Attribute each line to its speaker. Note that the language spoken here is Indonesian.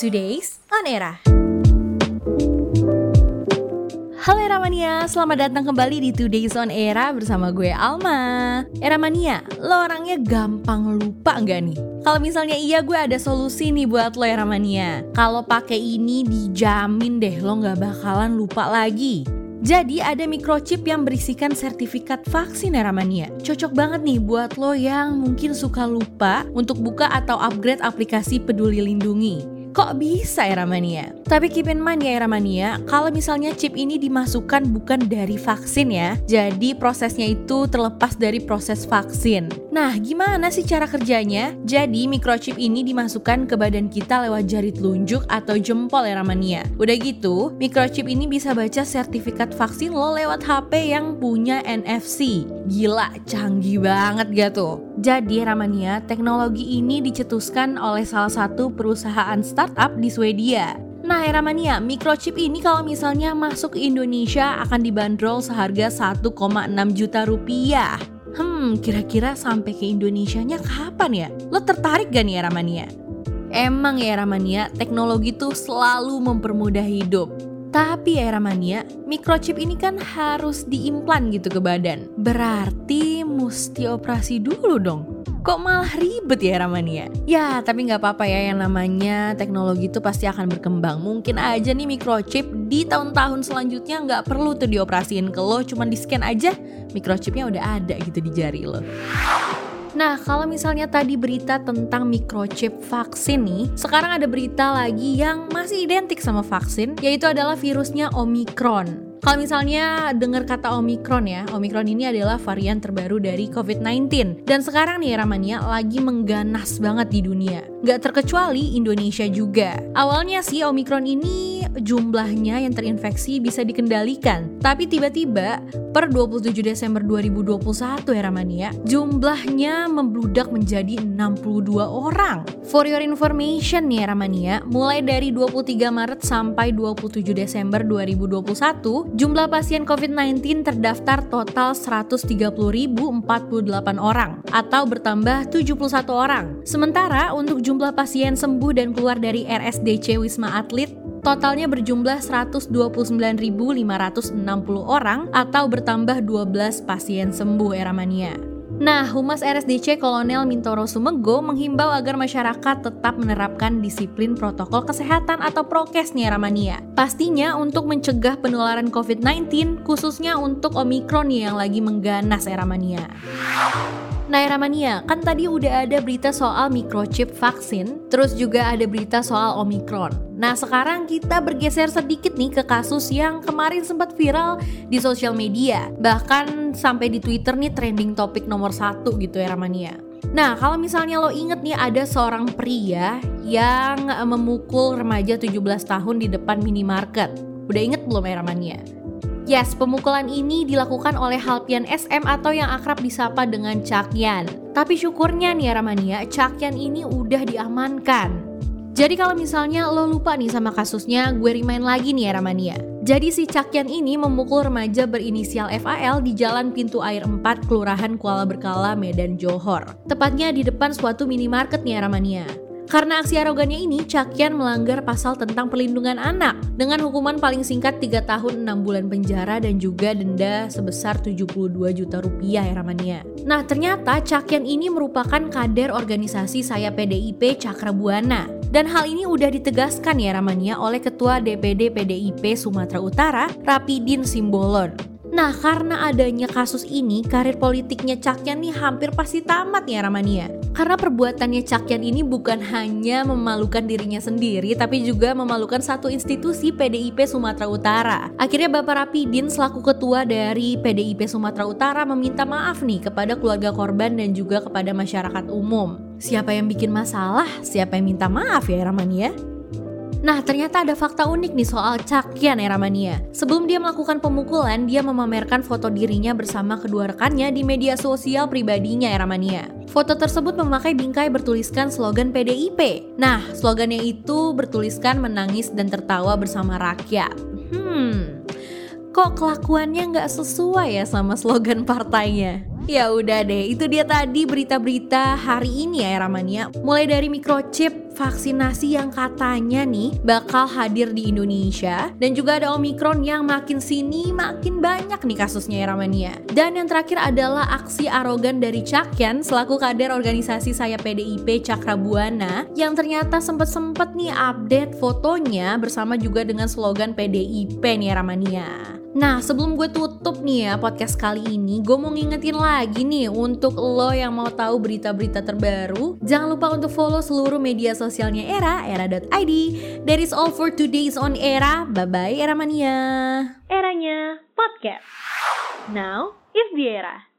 Speaker 1: Today's On Era. Halo Eramania, selamat datang kembali di Today's On Era bersama gue Alma Eramania, lo orangnya gampang lupa nggak nih? Kalau misalnya iya gue ada solusi nih buat lo Eramania Kalau pakai ini dijamin deh lo nggak bakalan lupa lagi jadi ada microchip yang berisikan sertifikat vaksin Eramania. Cocok banget nih buat lo yang mungkin suka lupa untuk buka atau upgrade aplikasi Peduli Lindungi. Kok bisa era mania? Tapi keep in mind ya era mania, kalau misalnya chip ini dimasukkan bukan dari vaksin ya, jadi prosesnya itu terlepas dari proses vaksin. Nah, gimana sih cara kerjanya? Jadi microchip ini dimasukkan ke badan kita lewat jari telunjuk atau jempol era mania. Udah gitu, microchip ini bisa baca sertifikat vaksin lo lewat HP yang punya NFC. Gila, canggih banget gak tuh? Jadi Ramania, teknologi ini dicetuskan oleh salah satu perusahaan startup di Swedia. Nah, Ramania, microchip ini kalau misalnya masuk ke Indonesia akan dibanderol seharga 1,6 juta rupiah. Hmm, kira-kira sampai ke Indonesia-nya kapan ya? Lo tertarik gak nih Ramania? Emang ya Ramania, teknologi tuh selalu mempermudah hidup. Tapi ya Ramania, microchip ini kan harus diimplan gitu ke badan. Berarti mesti operasi dulu dong. Kok malah ribet ya Ramania? Ya, tapi nggak apa-apa ya yang namanya teknologi itu pasti akan berkembang. Mungkin aja nih microchip di tahun-tahun selanjutnya nggak perlu tuh dioperasiin ke lo, cuman di scan aja microchipnya udah ada gitu di jari lo. Nah, kalau misalnya tadi berita tentang microchip vaksin nih, sekarang ada berita lagi yang masih identik sama vaksin, yaitu adalah virusnya Omicron. Kalau misalnya dengar kata Omicron ya, Omicron ini adalah varian terbaru dari COVID-19. Dan sekarang nih Ramania lagi mengganas banget di dunia. Gak terkecuali Indonesia juga. Awalnya sih Omicron ini jumlahnya yang terinfeksi bisa dikendalikan. Tapi tiba-tiba per 27 Desember 2021 ya Ramania, jumlahnya membludak menjadi 62 orang. For your information nih Ramania, mulai dari 23 Maret sampai 27 Desember 2021, Jumlah pasien COVID-19 terdaftar total 130.048 orang atau bertambah 71 orang. Sementara untuk jumlah pasien sembuh dan keluar dari RSDC Wisma Atlet totalnya berjumlah 129.560 orang atau bertambah 12 pasien sembuh era mania. Nah, Humas RSDC Kolonel Mintoro Sumego menghimbau agar masyarakat tetap menerapkan disiplin protokol kesehatan atau prokes nih Ramania. Pastinya untuk mencegah penularan COVID-19, khususnya untuk Omikron yang lagi mengganas era mania. Nah, Ramania, kan tadi udah ada berita soal microchip vaksin, terus juga ada berita soal Omicron. Nah, sekarang kita bergeser sedikit nih ke kasus yang kemarin sempat viral di sosial media. Bahkan sampai di Twitter nih trending topik nomor satu gitu ya Ramania. Nah, kalau misalnya lo inget nih ada seorang pria yang memukul remaja 17 tahun di depan minimarket. Udah inget belum ya Ramania? Yes, pemukulan ini dilakukan oleh Halpian SM atau yang akrab disapa dengan Cakyan. Tapi syukurnya nih Ramania, Cakyan ini udah diamankan. Jadi kalau misalnya lo lupa nih sama kasusnya, gue remind lagi nih ya Ramania. Jadi si Cakyan ini memukul remaja berinisial FAL di Jalan Pintu Air 4, Kelurahan Kuala Berkala, Medan, Johor. Tepatnya di depan suatu minimarket nih ya Ramania. Karena aksi arogannya ini, Cakyan melanggar pasal tentang perlindungan anak dengan hukuman paling singkat 3 tahun 6 bulan penjara dan juga denda sebesar 72 juta rupiah ya Ramania. Nah ternyata Cakyan ini merupakan kader organisasi saya PDIP Cakra Buana. Dan hal ini udah ditegaskan ya Ramania oleh Ketua DPD PDIP Sumatera Utara, Rapidin Simbolon. Nah, karena adanya kasus ini, karir politiknya Cakyan nih hampir pasti tamat ya Ramania. Karena perbuatannya Cakyan ini bukan hanya memalukan dirinya sendiri, tapi juga memalukan satu institusi PDIP Sumatera Utara. Akhirnya Bapak Rapidin selaku ketua dari PDIP Sumatera Utara meminta maaf nih kepada keluarga korban dan juga kepada masyarakat umum. Siapa yang bikin masalah, siapa yang minta maaf ya Ramania? Nah, ternyata ada fakta unik nih soal Cakyan Eramania. Sebelum dia melakukan pemukulan, dia memamerkan foto dirinya bersama kedua rekannya di media sosial pribadinya Eramania. Foto tersebut memakai bingkai bertuliskan slogan PDIP. Nah, slogannya itu bertuliskan menangis dan tertawa bersama rakyat. Hmm, kok kelakuannya nggak sesuai ya sama slogan partainya? Ya udah deh, itu dia tadi berita-berita hari ini ya Ramania. Mulai dari microchip, vaksinasi yang katanya nih bakal hadir di Indonesia dan juga ada Omikron yang makin sini makin banyak nih kasusnya ya Ramania. Dan yang terakhir adalah aksi arogan dari Cakyan selaku kader organisasi saya PDIP Cakra Buana yang ternyata sempet-sempet nih update fotonya bersama juga dengan slogan PDIP nih ya Ramania. Nah sebelum gue tutup nih ya podcast kali ini Gue mau ngingetin lagi nih untuk lo yang mau tahu berita-berita terbaru Jangan lupa untuk follow seluruh media sosialnya Era, era.id That is all for today's on Era. Bye-bye Era Mania.
Speaker 2: Eranya podcast. Now is the era